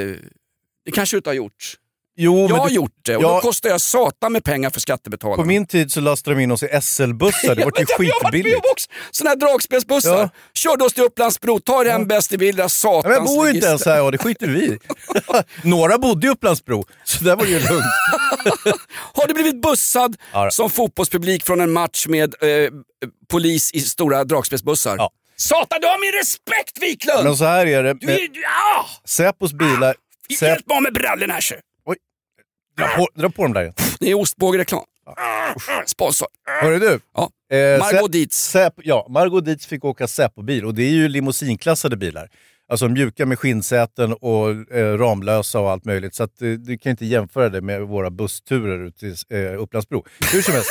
Det kanske du inte har gjort? Jo, jag har du- gjort det och Ja. då kostar jag satan med pengar för skattebetalarna. På min tid så lastade de in oss i SL-bussar. Det var ju Ja, jag varit med skitbilligt. också. Såna här dragspelsbussar. Ja. Körde oss till Upplandsbro, ta dig hem bäst i bild, Ja, satans men jag bor ju inte ens här och det skiter vi i. Några bodde i Upplandsbro, så där var det ju lugnt. Har du blivit bussad Ja som fotbollspublik från en match med eh, polis i stora dragspelsbussar? Ja. Satan, du har min respekt Wiklund! Men så här är det. du är, ja! Säpos bilar... Hjälp mig med brallorna här ser. dra, på, dra på dem där. Det är ostbågereklam. Sponsor. Hörru du. Ja. Eh, Margot Dietz. Ja, Margot Dietz fick åka Säpo-bil och det är ju limousinklassade bilar. Alltså mjuka med skinnsäten och eh, ramlösa och allt möjligt. Så att, eh, du kan inte jämföra det med våra bussturer ut till eh, Upplandsbro. Hur som helst.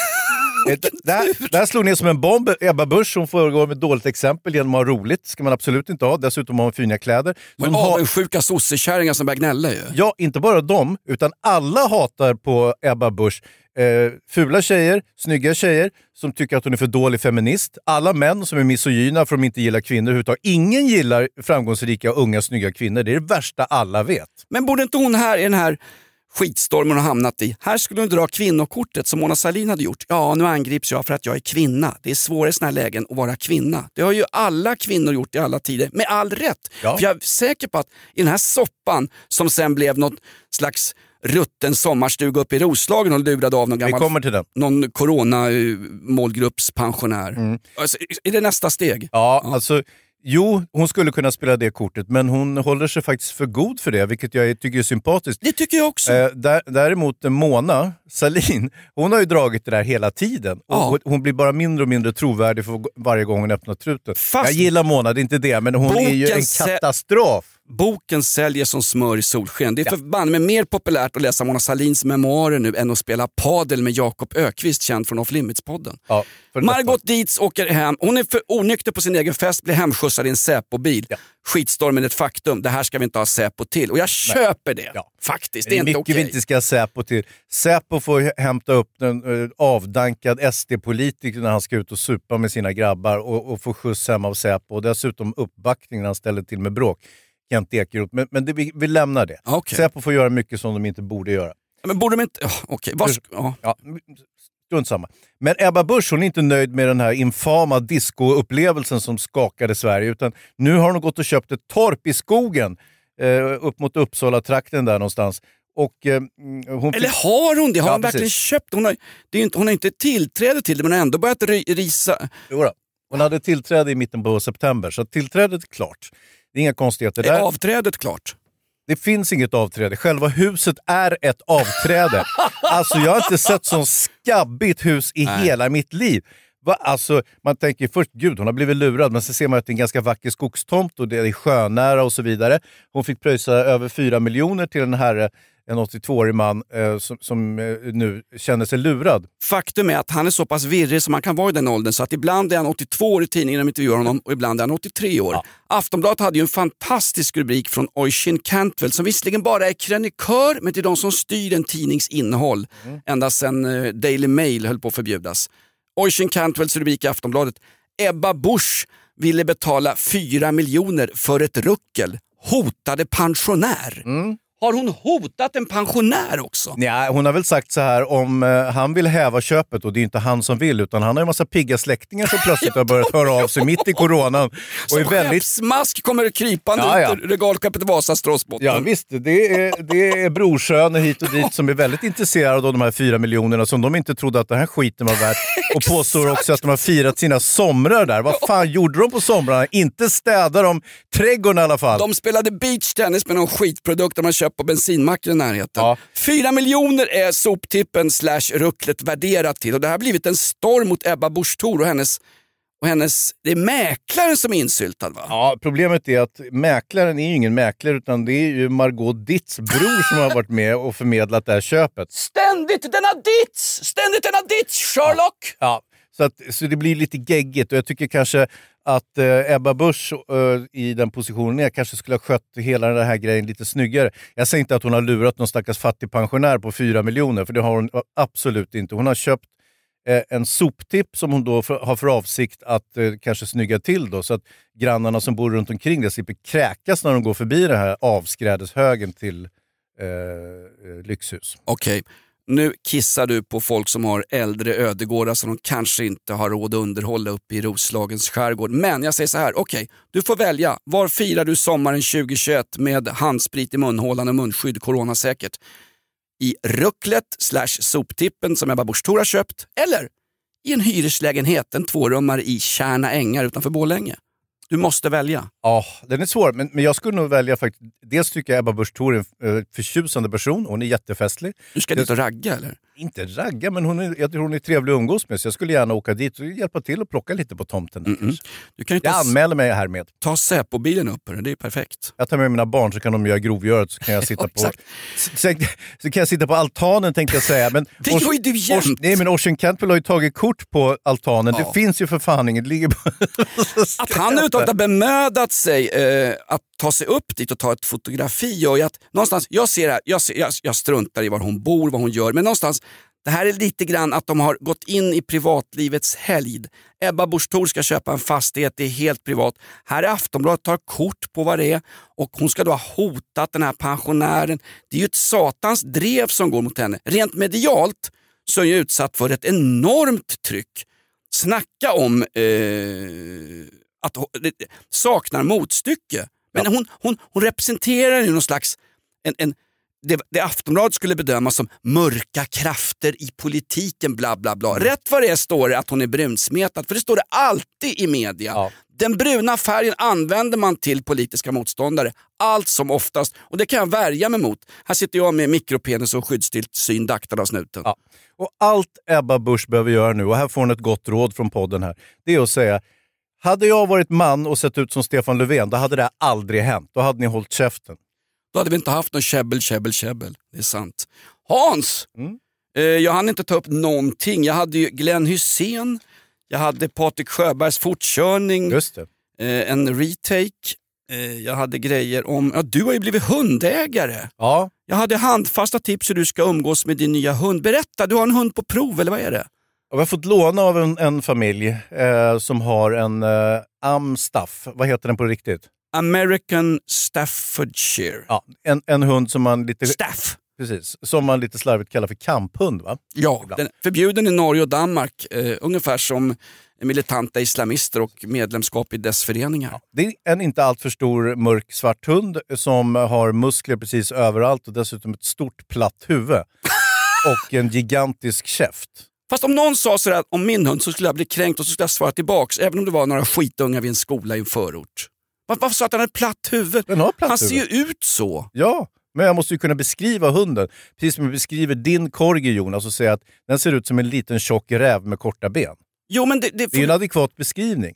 Det här, det här slog ner som en bomb. Ebba Busch hon föregår med dåligt exempel genom att ha roligt. ska man absolut inte ha. Dessutom har hon fina kläder. Men hon har, avundsjuka sossekärringar som börjar gnälla ju. Ja, inte bara dem, utan alla hatar på Ebba Busch. Eh, fula tjejer, snygga tjejer som tycker att hon är för dålig feminist. Alla män som är misogyna för att de inte gillar kvinnor överhuvudtaget. Ingen gillar framgångsrika, unga, snygga kvinnor. Det är det värsta alla vet. Men borde inte hon här i den här skitstormen hon har hamnat i, här skulle hon dra kvinnokortet som Mona Sahlin hade gjort. Ja, nu angrips jag för att jag är kvinna. Det är svårare i såna här lägen att vara kvinna. Det har ju alla kvinnor gjort i alla tider, med all rätt. Ja. För jag är säker på att i den här soppan som sen blev något slags rutten sommarstuga uppe i Roslagen och lurade av någon Vi gammal kommer till den. någon corona-målgruppspensionär. Alltså, är det nästa steg? Ja, alltså... Jo, hon skulle kunna spela det kortet, men hon håller sig faktiskt för god för det, vilket jag tycker är sympatiskt. Det tycker jag också. Eh, där, däremot eh, Mona Salin, hon har ju dragit det där hela tiden. Och Ja. hon- Hon blir bara mindre och mindre trovärdig för varje gång hon öppnar truten. Fast- Jag gillar Mona, det är inte det, men hon är ju en katastrof. Boken säljer som smör i solsken. Det är för banne mig mer populärt att läsa Mona Sahlins memoarer nu än att spela padel med Jakob Ökvist känd från Off Limits-podden. Ja, Margot Dietz åker hem. Hon är för onykter på sin egen fest, blir hemskjutsad i en Säpo-bil. Ja. Skitstormen är ett faktum. Det här ska vi inte ha Säpo till. Och jag köper det. Ja. Faktiskt. Det Det är är inte okej. vi inte ska Säpo till. Säpo får hä- hämta upp en eh, avdankad SD-politiker när han ska ut och supa med sina grabbar och, och få skjuts hem av Säpo. Och dessutom uppbackning när han ställer till med bråk. Kent Ekeroth. Men, men det, vi, vi lämnar det. Okej. Säpo får göra mycket som de inte borde göra. Men borde de inte... Oh, Okej, ja. Ja, strunt samma. Men Ebba Busch hon är inte nöjd med den här infama discoupplevelsen som skakade Sverige. Utan nu har hon gått och köpt ett torp i skogen eh, upp mot Uppsala-trakten där någonstans. Och, eh, mm, hon Eller har hon det? Har Ja, hon verkligen precis. köpt Hon har, det inte, hon har inte tillträde till det men har ändå börjat risa. Jodå. Hon hade tillträde i mitten på september, så tillträdet är klart. Det är inga konstigheter Är där. avträdet klart? Det finns inget avträde. Själva huset är ett avträde. alltså jag har inte sett så skabbigt hus i hela mitt liv. Va? Alltså, man tänker först, gud hon har blivit lurad, men så ser man att det är en ganska vacker skogstomt och det är sjönära och så vidare. Hon fick pröjsa över 4 miljoner till en herre, en 82-årig man, eh, som, som eh, nu känner sig lurad. Faktum är att han är så pass virrig som man kan vara i den åldern så att ibland är han 82 år i tidningen när de intervjuar honom och ibland är han 83 år. Aftonbladet hade ju en fantastisk rubrik från Oisin Cantwell som visserligen bara är krönikör men är de som styr en tidnings innehåll ända sedan eh, Daily Mail höll på att förbjudas. Oisin Cantwells rubrik i Aftonbladet. Ebba Busch ville betala 4 miljoner för ett ruckel. Hotade pensionär. Har hon hotat en pensionär också? Ja, hon har väl sagt så här, om eh, han vill häva köpet, och det är inte han som vill, utan han har en massa pigga släktingar som plötsligt har börjat höra av sig mitt i coronan. Och Som är väldigt... skeppsmask kommer krypande Ja, ja. ut ur regalskeppet Vasastrossbotten. Ja visst, det är, det är brorsöner hit och dit som är väldigt intresserade av de här fyra miljonerna som de inte trodde att den här skiten var värt. Och påstår också att de har firat sina somrar där. Vad fan gjorde de på somrarna? Inte städar de trädgården i alla fall. De spelade beachtennis med någon skitprodukt de har köpt på bensinmacken i närheten. Ja. Fyra miljoner är soptippen slash rucklet värderat till och det har blivit en storm mot Ebba Busch Thor och hennes, och hennes... Det är mäklaren som är insyltad va? Ja, problemet är att mäklaren är ju ingen mäklare utan det är ju Margot Ditts bror som har varit med och förmedlat det här köpet. Ständigt denna dits! Ständigt denna dits, Sherlock! Ja, så, att, så det blir lite geggigt och jag tycker kanske att eh, Ebba Busch eh, i den positionen är kanske skulle ha skött hela den här grejen lite snyggare. Jag säger inte att hon har lurat någon stackars fattig pensionär på fyra miljoner, för det har hon eh, absolut inte. Hon har köpt eh, en soptipp som hon då för, har för avsikt att eh, kanske snygga till då, så att grannarna som bor runt omkring det slipper kräkas när de går förbi den här avskrädeshögen till eh, eh lyxhus. Okej, nu kissar du på folk som har äldre ödegårdar som de kanske inte har råd att underhålla uppe i Roslagens skärgård. Men jag säger så här, okej, du får välja. Var firar du sommaren 2021 med handsprit i munhålan och munskydd, coronasäkert? I rucklet slash soptippen som Ebba Busch Thor har köpt eller i en hyreslägenhet, en tvårummare i Kärna Ängar utanför Borlänge. Du måste välja. Ja, den är svår, men, men jag skulle nog välja faktiskt... Dels tycker jag Ebba Busch Thor är en eh, förtjusande person, hon är jättefestlig. Du ska dit och ragga eller? Inte ragga, men hon är, jag tror hon är trevlig att umgås med, så jag skulle gärna åka dit och hjälpa till och plocka lite på tomten. där kanske. Du kan ju Jag ta, anmäler mig härmed. ta Säpo-bilen upp det är perfekt. Jag tar med mina barn så kan de göra grovgörat så kan jag sitta på... Sen, så kan jag sitta på altanen tänkte jag säga. Men Det gör ju du jämt. Nej men Ocean Campbell har ju tagit kort på altanen. Ja. Det finns ju för fan inget. Ligger bara... Att han överhuvudtaget har bemödat sig eh, att ta sig upp dit och ta ett fotografi gör ju att någonstans, jag ser det här, jag, ser, jag, jag struntar i var hon bor, vad hon gör, men någonstans det här är lite grann att de har gått in i privatlivets helgd. Ebba Busch Thor ska köpa en fastighet, det är helt privat. Här är Aftonbladet tar kort på vad det är och hon ska då ha hotat den här pensionären. Det är ju ett satans drev som går mot henne. Rent medialt så är hon ju utsatt för ett enormt tryck. Snacka om eh, att det saknar motstycke. Men hon, hon, hon representerar ju någon slags en, en, det, det Aftonbladet skulle bedöma som mörka krafter i politiken. bla bla bla. Rätt vad det är står det att hon är brunsmetad, för det står det alltid i media. Ja. Den bruna färgen använder man till politiska motståndare, allt som oftast. Och det kan jag värja mig mot. Här sitter jag med mikropenis och skyddstillsyn daktad av snuten. Ja. Och allt Ebba Busch behöver göra nu, och här får hon ett gott råd från podden här, det är att säga hade jag varit man och sett ut som Stefan Löfven, då hade det aldrig hänt. Då hade ni hållit käften. Då hade vi inte haft någon käbbel, käbbel, käbbel. Det är sant. Hans! Mm. Eh, jag hann inte ta upp någonting. Jag hade ju Glenn Hussein, jag hade Patrik Sjöbergs fortkörning, Just eh, en retake. Eh, jag hade grejer om... Ja, du har ju blivit hundägare. Ja, Jag hade handfasta tips hur du ska umgås med din nya hund. Berätta, du har en hund på prov eller vad är det? Vi har fått låna av en, en familj eh, som har en eh, amstaff. Vad heter den på riktigt? American Staffordshire. Ja, en, en hund som man lite... Staff! Precis, som man lite slarvigt kallar för kamphund va? Ja, Ibland. den är förbjuden i Norge och Danmark. Eh, ungefär som militanta islamister och medlemskap i dess föreningar. Det är en inte alltför stor mörk svart hund som har muskler precis överallt och dessutom ett stort platt huvud. och en gigantisk käft. Fast om någon sa sådär om min hund så skulle jag bli kränkt och så skulle jag svara tillbaks även om det var några skitungar vid en skola i en förort. Var- Varför sa att han hade platt huvud? Den har platt han ser huvud. ju ut så. Ja, men jag måste ju kunna beskriva hunden. Precis som jag beskriver din korgi Jonas och säger att den ser ut som en liten tjock räv med korta ben. Jo men det, det, Det är ju en adekvat beskrivning.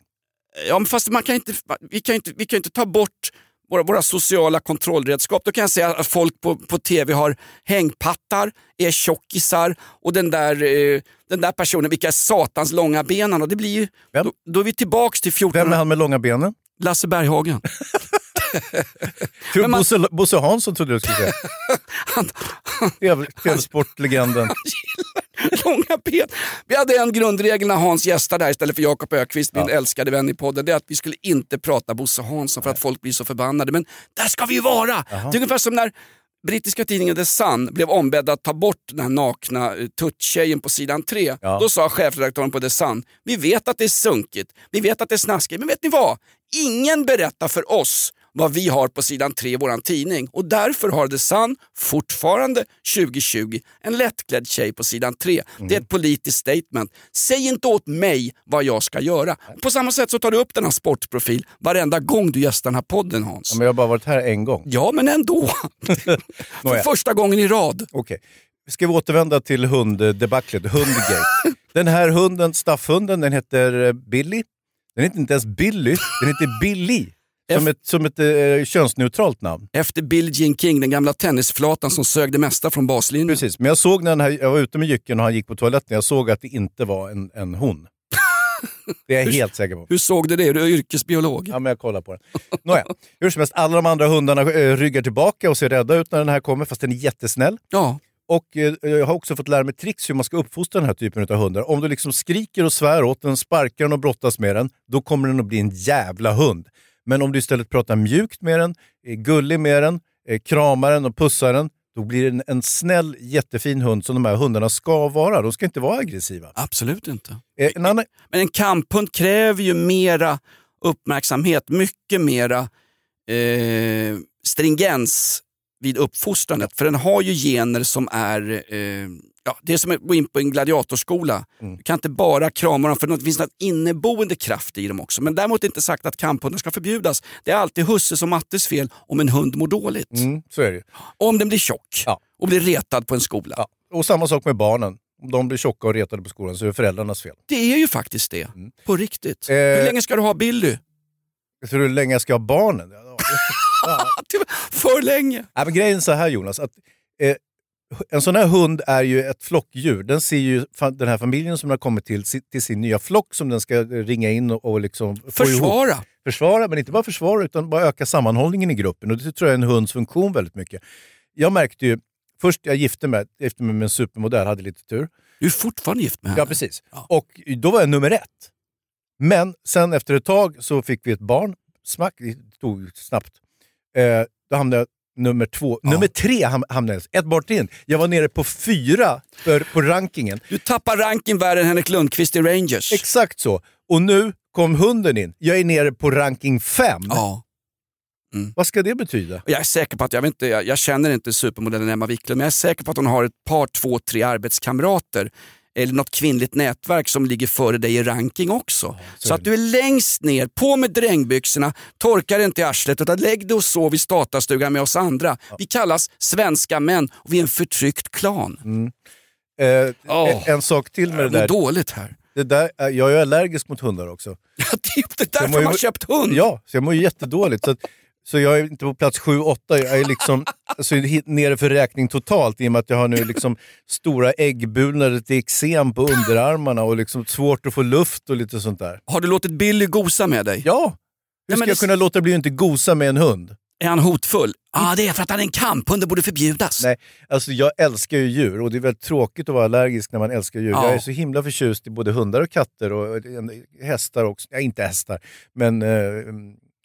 ja, men fast man kan inte, vi kan inte, vi kan inte ta bort våra, våra sociala kontrollredskap. Då kan jag säga att folk på, på tv har hängpattar, är tjockisar och den där, eh, den där personen, vilka satans långa ben han har. Det blir ju, Vem? då, då är vi tillbaks till 14 Vem är han med långa benen? Lasse Berghagen. Tror man- Bosse, Bosse Hansson trodde du skulle säga. Han, TV- TV-sportlegenden. långa ben. Vi hade en grundregel när Hans gästade här istället för Jakob Ökvist, min älskade vän i podden. Det är att vi skulle inte prata Bosse Hansson för att folk blir så förbannade. Men där ska vi ju vara! Det är ungefär som när brittiska tidningen The Sun blev ombedd att ta bort den här nakna eh, tuttjejen på sidan 3. Ja. Då sa chefredaktören på The Sun, vi vet att det är sunkigt, vi vet att det är snaskigt, men vet ni vad? Ingen berättar för oss vad vi har på sidan 3 i våran tidning och därför har The Sun fortfarande 2020 en lättklädd tjej på sidan 3. Det är ett politiskt statement. Säg inte åt mig vad jag ska göra. På samma sätt så tar du upp denna sportprofil varenda gång du gästar den här podden Hans. Ja, men jag har bara varit här en gång. Ja, men ändå. För första gången i rad. Okej. Ska vi återvända till hunddebaclet, hundgate. Den här hunden, staffhunden, den heter eh, Billy. Den heter inte ens Billy, den heter Billy. Som ett, som ett eh, könsneutralt namn. Efter Billie Jean King, den gamla tennisflatan som sög det mesta från baslinjen. Precis, men jag såg när den här, jag var ute med jycken och han gick på toaletten, jag såg att det inte var en, en hon. Det är jag helt säker på. Hur såg du det? Du är yrkesbiolog. Ja, men jag kollar på den. Nåja, hur som helst, alla de andra hundarna eh, ryggar tillbaka och ser rädda ut när den här kommer, fast den är jättesnäll. Ja. Och eh, jag har också fått lära mig tricks hur man ska uppfostra den här typen av hundar. Om du liksom skriker och svär åt den, sparkar den och brottas med den, då kommer den att bli en jävla hund. Men om du istället pratar mjukt med den, är gullig med den, eh, kramar den och pussar den, då blir det en, en snäll, jättefin hund som de här hundarna ska vara. De ska inte vara aggressiva. Absolut inte. Eh, en annan, Men en kamphund kräver ju mera uppmärksamhet, mycket mera eh, stringens vid uppfostrandet. För den har ju gener som är, eh, ja, det är som att gå in på en gladiatorskola. Du kan inte bara krama dem för det finns en inneboende kraft i dem också. Men däremot inte sagt att kamphundar ska förbjudas. Det är alltid Husses och Mattes fel om en hund mår dåligt. mm, så är det om den blir tjock Ja. och blir retad på en skola. Ja. Och samma sak med barnen. Om de blir tjocka och retade på skolan så är det föräldrarnas fel. Det är ju faktiskt det. På riktigt. Eh, Hur länge ska du ha Billy? Jag hur länge jag ska ha barnen? Ja. För länge. Nej, men grejen är så här Jonas, att eh, en sån här hund är ju ett flockdjur. Den ser ju den här familjen som den har kommit till, till sin nya flock som den ska ringa in och, och liksom få ihop. Försvara. Försvara, men inte bara försvara utan bara öka sammanhållningen i gruppen. Och det tror jag är en hunds funktion väldigt mycket. Jag märkte ju, först jag gifte mig, gifte mig med en supermodell, hade lite tur. Du är fortfarande gift med henne. Ja, precis. Och då var jag nummer ett. Men sen efter ett tag så fick vi ett barn. Smack, det tog snabbt. Eh, då hamnade jag nummer två. Nummer tre ham- hamnade jag. Ett bort in. Jag var nere på fyra för, på rankingen. Du tappar ranking värre än Henrik Lundqvist i Rangers. Exakt så. Och nu kom hunden in. Jag är nere på ranking fem. Ja. Vad ska det betyda? Jag är säker på att, jag, vet inte, jag, jag känner inte supermodellen Emma Wiklund, men jag är säker på att hon har ett par, två, tre arbetskamrater eller något kvinnligt nätverk som ligger före dig i ranking också. så att du är längst ner, på med drängbyxorna, torka dig inte i arslet utan lägg dig och sov i statarstugan med oss andra. Vi kallas svenska män och vi är en förtryckt klan. Eh, Åh. en- sak till med det där. dåligt här. Det där är- jag är allergisk mot hundar också. Ja, det är det Så därför ju- man har köpt hund. Ja, så jag mår ju jättedåligt. Så, att, så jag är inte på plats 7-8, jag är liksom alltså, nere för räkning totalt i och med att jag har nu liksom stora äggbulor, till eksem på underarmarna och liksom svårt att få luft och lite sånt där. Har du låtit Billy gosa med dig? Ja! Hur Nej, ska jag kunna låta bli att inte gosa med en hund? Är han hotfull? Ja, ah, det är för att han är en kamphund, det borde förbjudas. Nej, alltså jag älskar ju djur och det är väldigt tråkigt att vara allergisk när man älskar djur. Ja. Jag är så himla förtjust i både hundar och katter och eh, hästar också. Ja, inte hästar, men eh,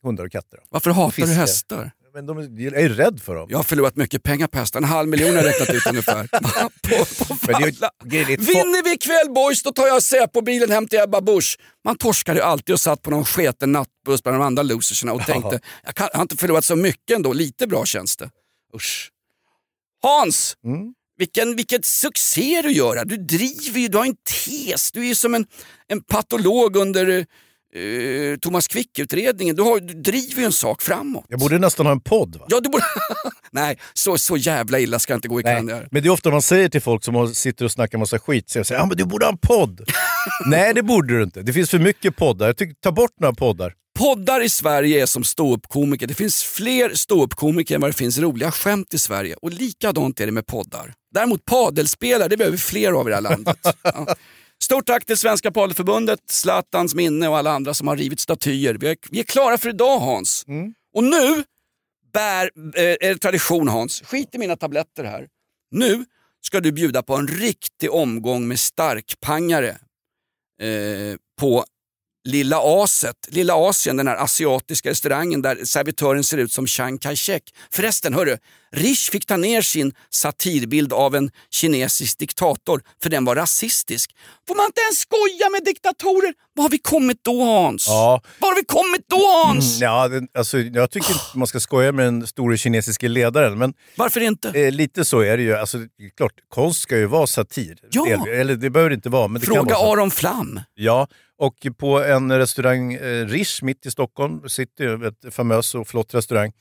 hundar och katter. Varför hatar Fiske. du hästar? Men de, jag är rädd för dem. Jag har förlorat mycket pengar på hästar, en halv miljon har jag räknat ut ungefär. på, på det falla. det fa- Vinner vi ikväll boys, då tar jag Säpo-bilen hem till Ebba Busch. Man torskade ju alltid och satt på någon sketen nattbuss bland de andra loserserna och tänkte, jag, kan, jag har inte förlorat så mycket ändå, lite bra känns det. Usch. Hans! Mm. Vilken, vilket succé du gör! Du driver ju, du har en tes. Du är som en, en patolog under eh, Thomas Quick-utredningen. Du, har- du driver ju en sak framåt. Jag borde nästan ha en podd. Va? Ja, du borde... Nej, så, så jävla illa ska jag inte gå i Nej, men det är ofta man säger till folk som har- sitter och snackar massa skit, så jag säger ah, men du borde ha en podd. Nej, det borde du inte. Det finns för mycket poddar. Jag tycker, ta bort några poddar. Poddar i Sverige är som ståuppkomiker. Det finns fler ståuppkomiker än vad det finns roliga skämt i Sverige. Och likadant är det med poddar. Däremot padelspelare, det behöver vi fler av i det här landet. Ja. Stort tack till Svenska Padelförbundet, Zlatans minne och alla andra som har rivit statyer. Vi är, vi är klara för idag Hans. Och nu bär, eh, är det tradition Hans, skit i mina tabletter här. Nu ska du bjuda på en riktig omgång med starkpangare eh, på Lilla Aset, Lilla Asien, den här asiatiska restaurangen där servitören ser ut som Chiang Kai-shek. Förresten, hörru, Rish fick ta ner sin satirbild av en kinesisk diktator för den var rasistisk. Får man inte ens skoja med diktatorer? Vad har vi kommit då Hans? Ja. Vad har vi kommit då Hans? Ja, det, alltså, jag tycker inte man ska skoja med den store kinesiske ledaren, men Varför inte? eh, lite så är det ju. Alltså, klart, konst ska ju vara satir. Ja. Eller det behöver det inte vara, men det kan Fråga vara så. Aron Flam. Ja, och på en restaurang, eh, Rish mitt i Stockholm, sitter ju ett famös och flott restaurang,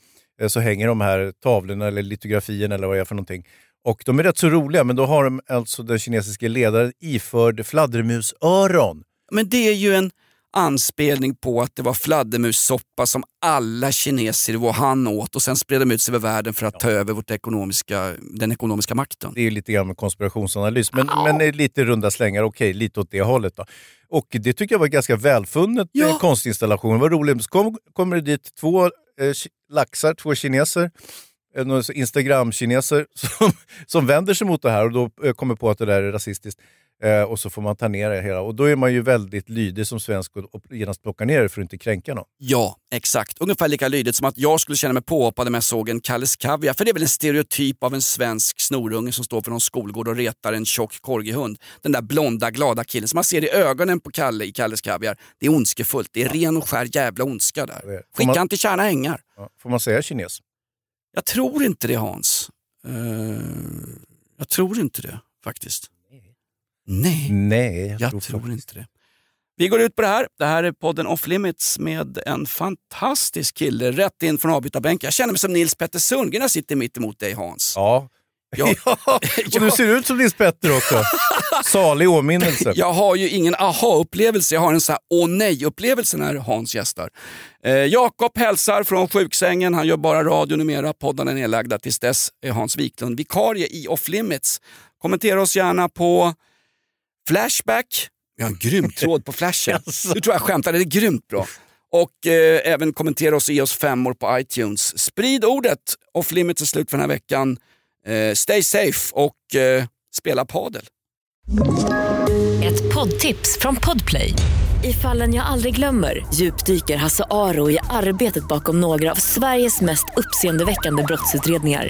så hänger de här tavlorna eller litografierna eller vad det är för någonting. Och de är rätt så roliga, men då har de alltså den kinesiska ledaren iförd fladdermusöron. Men det är ju en anspelning på att det var fladdermussoppa som alla kineser i Wuhan åt och sen spred de ut sig över världen för att ta över vårt ekonomiska, den ekonomiska makten. Det är lite grann konspirationsanalys, men, men det är lite runda slängar, okej, lite åt det hållet. Då. Och det tycker jag var ganska välfunnet Ja. ja. konstinstallation. Vad roligt. Så kom, kommer det dit två eh, laxar, två kineser, eh, Instagram-kineser som, som vänder sig mot det här och då eh, kommer på att det där är rasistiskt. Eh, och så får man ta ner det hela. Och då är man ju väldigt lydig som svensk och, och genast plocka ner det för att inte kränka någon. Ja, exakt. Ungefär lika lydigt som att jag skulle känna mig påhoppad om jag såg en Kalles Kaviar. För det är väl en stereotyp av en svensk snorunge som står för någon skolgård och retar en tjock korgihund. Den där blonda glada killen som man ser i ögonen på Kalle i Kalles Kaviar. Det är ondskefullt. Det är ren och skär jävla ondska där. Skicka man- han till Tjärna ängar. Ja, får man säga kines? Jag tror inte det Hans. Eh, jag tror inte det faktiskt. Nej, Nej, jag tror tror faktiskt- inte det. Vi går ut på det här. Det här är podden Off Limits med en fantastisk kille rätt in från avbytarbänken. Jag känner mig som Nils Petter Sundgren när jag sitter mitt emot dig Hans. Ja. Ja. ja. Och du ser ut som Nils Petter också. Salig åminnelse. Jag har ju ingen aha-upplevelse, jag har en sån här åh nej-upplevelse när Hans gästar. Eh, Jakob hälsar från sjuksängen, han gör bara radio numera, poddarna är nedlagda. Tills dess är Hans Wiklund vikarie i Off Limits. Kommentera oss gärna på Flashback. Vi har en grym tråd på flashen. Nu tror jag skämtar, det är grymt bra. Och eh, även kommentera oss och ge oss femmor på iTunes. Sprid ordet! Off Limits är slut för den här veckan. Eh, stay safe och eh, spela padel. Ett poddtips från Podplay. I fallen jag aldrig glömmer djupdyker Hasse Aro i arbetet bakom några av Sveriges mest uppseendeväckande brottsutredningar.